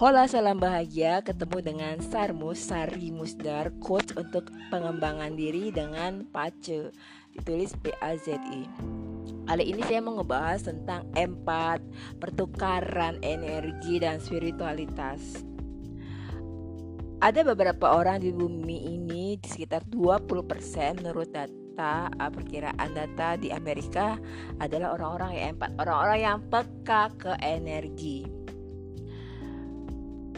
Hola salam bahagia ketemu dengan Sarmus Sari Musdar coach untuk pengembangan diri dengan PACE ditulis P A Z I. Kali ini saya mau ngebahas tentang empat, pertukaran energi dan spiritualitas. Ada beberapa orang di bumi ini di sekitar 20% menurut data uh, perkiraan data di Amerika adalah orang-orang yang empat, orang-orang yang peka ke energi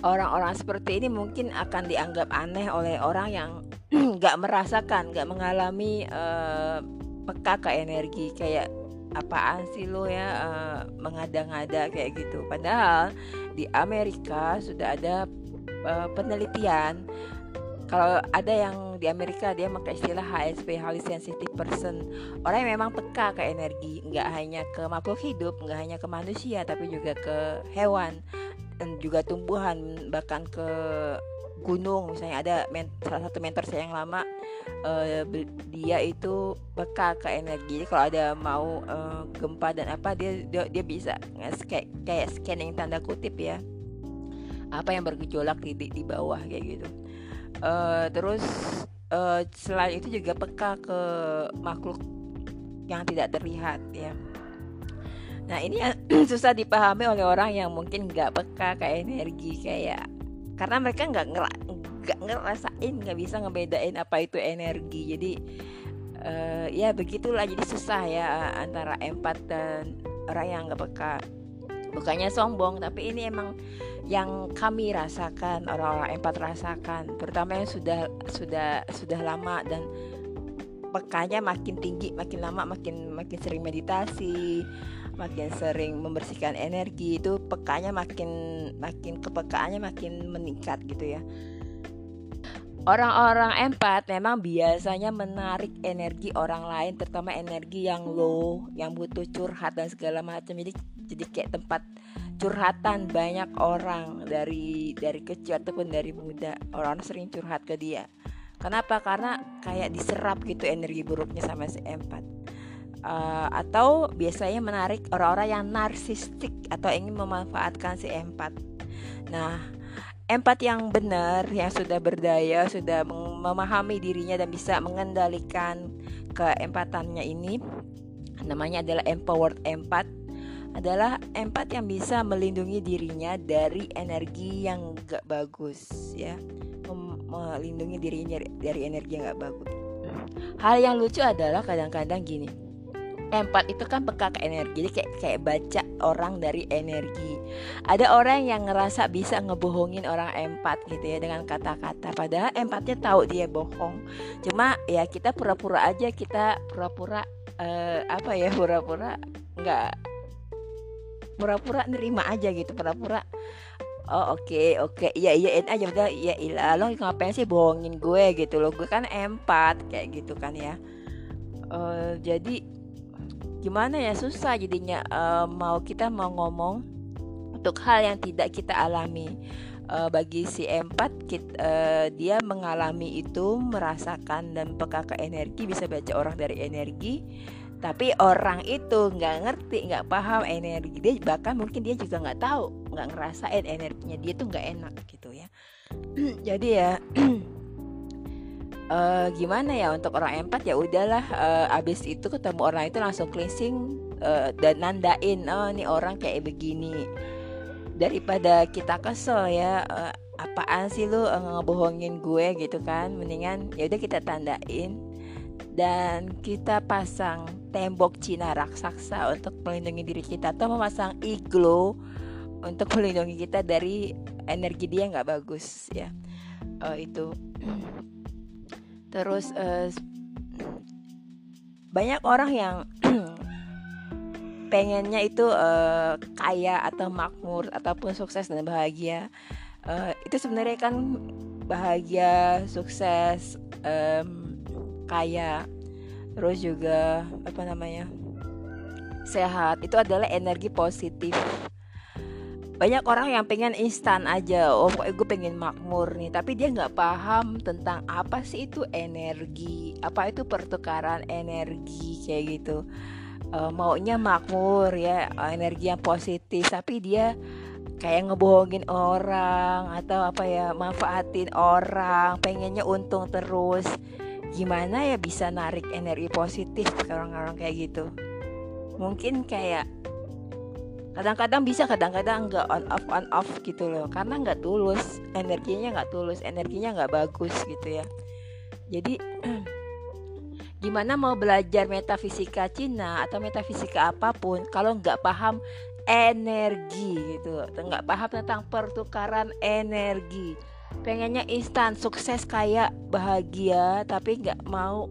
orang-orang seperti ini mungkin akan dianggap aneh oleh orang yang nggak merasakan, nggak mengalami uh, peka ke energi. Kayak apaan sih lo ya uh, mengada-ngada kayak gitu. Padahal di Amerika sudah ada uh, penelitian kalau ada yang di Amerika dia pakai istilah HSP Highly Sensitive Person. Orang yang memang peka ke energi nggak hanya ke makhluk hidup nggak hanya ke manusia tapi juga ke hewan juga tumbuhan bahkan ke gunung. Misalnya ada men salah satu mentor saya yang lama uh, dia itu peka ke energi. Jadi kalau ada mau uh, gempa dan apa dia dia, dia bisa kayak kayak scanning tanda kutip ya. Apa yang bergejolak di di, di bawah kayak gitu. Uh, terus uh, selain itu juga peka ke makhluk yang tidak terlihat ya Nah ini yang susah dipahami oleh orang yang mungkin nggak peka kayak energi kayak karena mereka nggak nggak ngerasain nggak bisa ngebedain apa itu energi. Jadi uh, ya begitulah. Jadi susah ya antara empat dan orang yang nggak peka. Bukannya sombong tapi ini emang yang kami rasakan orang-orang empat rasakan. Terutama yang sudah sudah sudah lama dan pekanya makin tinggi makin lama makin makin sering meditasi makin sering membersihkan energi itu pekanya makin makin kepekaannya makin meningkat gitu ya Orang-orang empat memang biasanya menarik energi orang lain, terutama energi yang low, yang butuh curhat dan segala macam. Jadi jadi kayak tempat curhatan banyak orang dari dari kecil ataupun dari muda. Orang sering curhat ke dia. Kenapa? Karena kayak diserap gitu energi buruknya sama si empat uh, atau biasanya menarik orang-orang yang narsistik atau ingin memanfaatkan si empat. Nah, empat yang benar, yang sudah berdaya, sudah memahami dirinya dan bisa mengendalikan keempatannya ini, namanya adalah empowered empat adalah empat yang bisa melindungi dirinya dari energi yang gak bagus ya. Melindungi dirinya dari energi yang gak bagus. Hal yang lucu adalah kadang-kadang gini empat itu kan peka ke energi. Jadi kayak kayak baca orang dari energi. Ada orang yang ngerasa bisa ngebohongin orang empat gitu ya dengan kata-kata. Padahal empatnya tahu dia bohong. Cuma ya kita pura-pura aja kita pura-pura uh, apa ya pura-pura nggak pura-pura nerima aja gitu pura-pura Oh oke okay, oke okay. iya iyain aja. Udah ya ilah lo ngapain sih bohongin gue? Gitu loh. Gue kan empat kayak gitu kan ya. Uh, jadi gimana ya susah jadinya uh, mau kita mau ngomong untuk hal yang tidak kita alami. Uh, bagi si empat kita, uh, eh, dia mengalami itu merasakan dan peka ke energi bisa baca orang dari energi. Tapi orang itu nggak ngerti nggak paham energi dia bahkan mungkin dia juga nggak tahu nggak ngerasain energinya dia tuh nggak enak gitu ya. Jadi ya uh, gimana ya untuk orang empat ya udahlah uh, abis itu ketemu orang itu langsung cleansing uh, dan nandain oh ini orang kayak begini. Daripada kita kesel ya uh, apaan sih lu uh, ngebohongin gue gitu kan. Mendingan ya udah kita tandain. Dan kita pasang tembok Cina raksasa untuk melindungi diri kita atau memasang iglo untuk melindungi kita dari energi dia nggak bagus ya. Uh, itu terus uh, banyak orang yang pengennya itu uh, kaya atau makmur ataupun sukses dan bahagia. Uh, itu sebenarnya kan bahagia sukses um, kaya terus juga apa namanya sehat. Itu adalah energi positif banyak orang yang pengen instan aja. Oh gue pengen makmur nih. Tapi dia nggak paham tentang apa sih itu energi. Apa itu pertukaran energi kayak gitu. Uh, maunya makmur ya. Energi yang positif. Tapi dia kayak ngebohongin orang atau apa ya manfaatin orang. Pengennya untung terus. Gimana ya bisa narik energi positif ke orang-orang kayak gitu? Mungkin kayak kadang-kadang bisa kadang-kadang nggak on off on off gitu loh. Karena nggak tulus energinya nggak tulus energinya nggak bagus gitu ya. Jadi gimana mau belajar metafisika Cina atau metafisika apa pun kalau nggak paham energi gitu nggak paham tentang pertukaran energi. Pengennya instan sukses kayak bahagia tapi nggak mau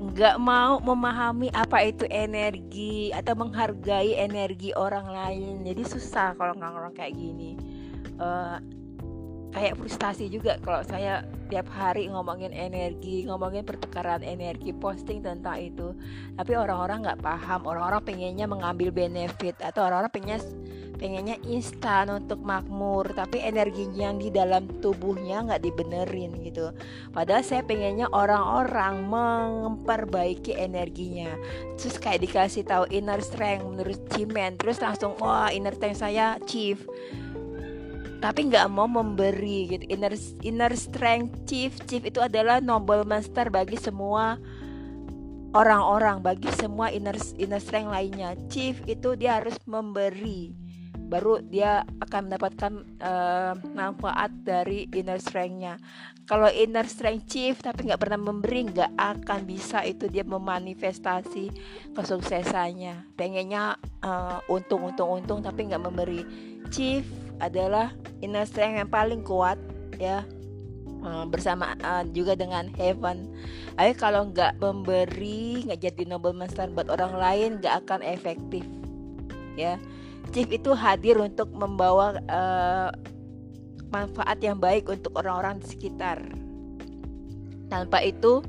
nggak mau memahami apa itu energi atau menghargai energi orang lain. Jadi susah kalau ngomong kayak gini. Uh, kayak frustasi juga kalau saya tiap hari ngomongin energi ngomongin pertukaran energi posting tentang itu. Tapi orang-orang nggak paham orang-orang pengennya mengambil benefit atau orang-orang pengennya pengennya instan untuk makmur tapi energinya yang di dalam tubuhnya nggak dibenerin gitu. Padahal saya pengennya orang-orang memperbaiki energinya. Terus kayak dikasih tahu inner strength menurut Cimen terus langsung wah inner strength saya chief tapi nggak mau memberi gitu inner inner strength chief chief itu adalah noble master bagi semua orang-orang bagi semua inner inner strength lainnya chief itu dia harus memberi baru dia akan mendapatkan uh, manfaat dari inner strength-nya. Kalau inner strength chief tapi nggak pernah memberi, nggak akan bisa itu dia memanifestasi kesuksesannya. Pengennya uh, untung, untung, untung tapi nggak memberi. Chief adalah inner strength yang paling kuat ya. Uh, bersama uh, juga dengan heaven. Ayo kalau nggak memberi, nggak jadi noble master buat orang lain, nggak akan efektif ya. Chief itu hadir untuk membawa uh, manfaat yang baik untuk orang-orang di sekitar. Tanpa itu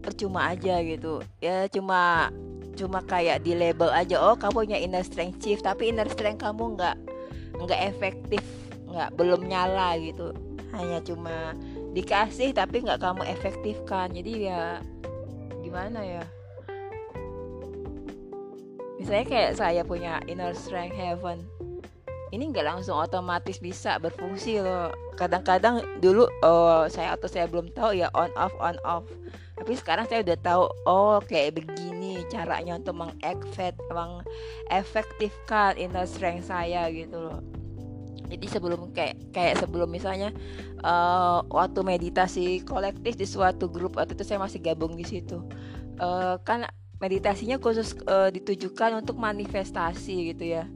percuma aja gitu ya. Cuma cuma kayak di label aja oh kamu punya inner strength chief. Tapi inner strength kamu nggak nggak efektif nggak belum nyala gitu. Hanya cuma dikasih tapi nggak kamu efektifkan. Jadi ya gimana ya? Misalnya kayak saya punya inner strength heaven. Ini nggak langsung otomatis bisa berfungsi loh. Kadang-kadang dulu oh saya atau saya belum tahu ya on off on off tapi sekarang saya udah tahu oh kayak begini caranya untuk mengefek mengefektifkan inner strength saya gitu loh. Jadi sebelum kayak kayak sebelum misalnya uh, waktu meditasi kolektif di suatu grup waktu itu saya masih gabung di situ. Uh, kan meditasinya khusus uh, ditujukan untuk manifestasi gitu ya.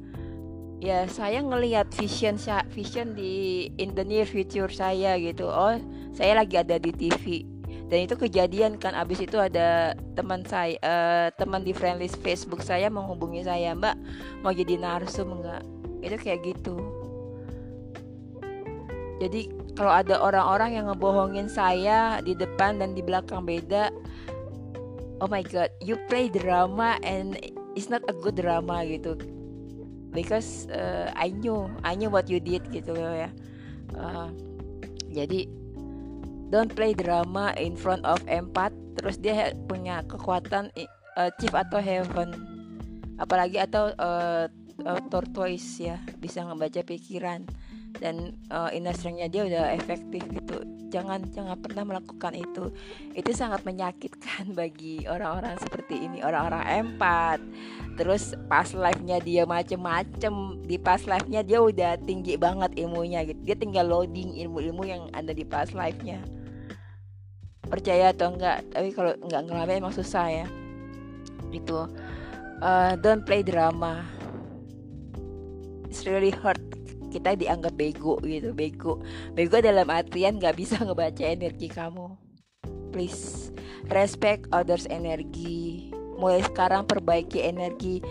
Ya saya ngelihat vision vision di in the near future saya gitu. Oh saya lagi ada di TV dan itu kejadian kan abis itu ada teman saya uh, teman di friendlist Facebook saya menghubungi saya mbak mau jadi narsum enggak itu kayak gitu. Jadi kalau ada orang-orang yang ngebohongin saya di depan dan di belakang beda oh my god you play drama and it's not a good drama gitu. Because uh, I knew I knew what you did gitu ya. Uh, jadi don't play drama in front of empat. Terus dia punya kekuatan uh, chief atau heaven. Apalagi atau uh, uh, tortoise ya bisa ngebaca pikiran. Dan uh, inner strength-nya dia udah efektif gitu. Jangan jangan pernah melakukan itu. Itu sangat menyakitkan bagi orang-orang seperti ini. Orang-orang empat. Terus pas live-nya dia macem-macem. Di pas live-nya dia udah tinggi banget ilmunya gitu. Dia tinggal loading ilmu-ilmu yang ada di pas live-nya percaya atau enggak. Tapi kalau enggak ngalamin emang susah ya. Itu uh, don't play drama. It's really hurt kita dianggap bego gitu. Bego. Bego dalam artian nggak bisa ngebaca energi kamu. Please respect others energi mulai sekarang perbaiki energi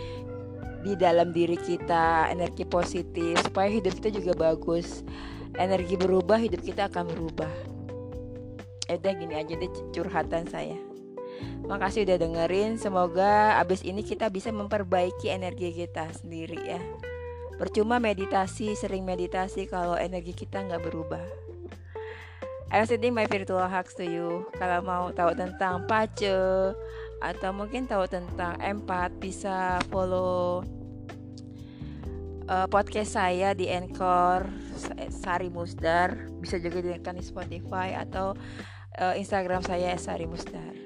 di dalam diri kita energi positif supaya hidup kita juga bagus. Energi berubah hidup kita akan berubah udah gini aja deh curhatan saya Makasih udah dengerin Semoga abis ini kita bisa memperbaiki energi kita sendiri ya Percuma meditasi, sering meditasi kalau energi kita nggak berubah. I'm sending my virtual hugs to you. Kalau mau tahu tentang pace atau mungkin tahu tentang empat bisa follow uh, podcast saya di Anchor Sari Musdar bisa juga didengarkan di Spotify atau uh, Instagram saya Sari Musdar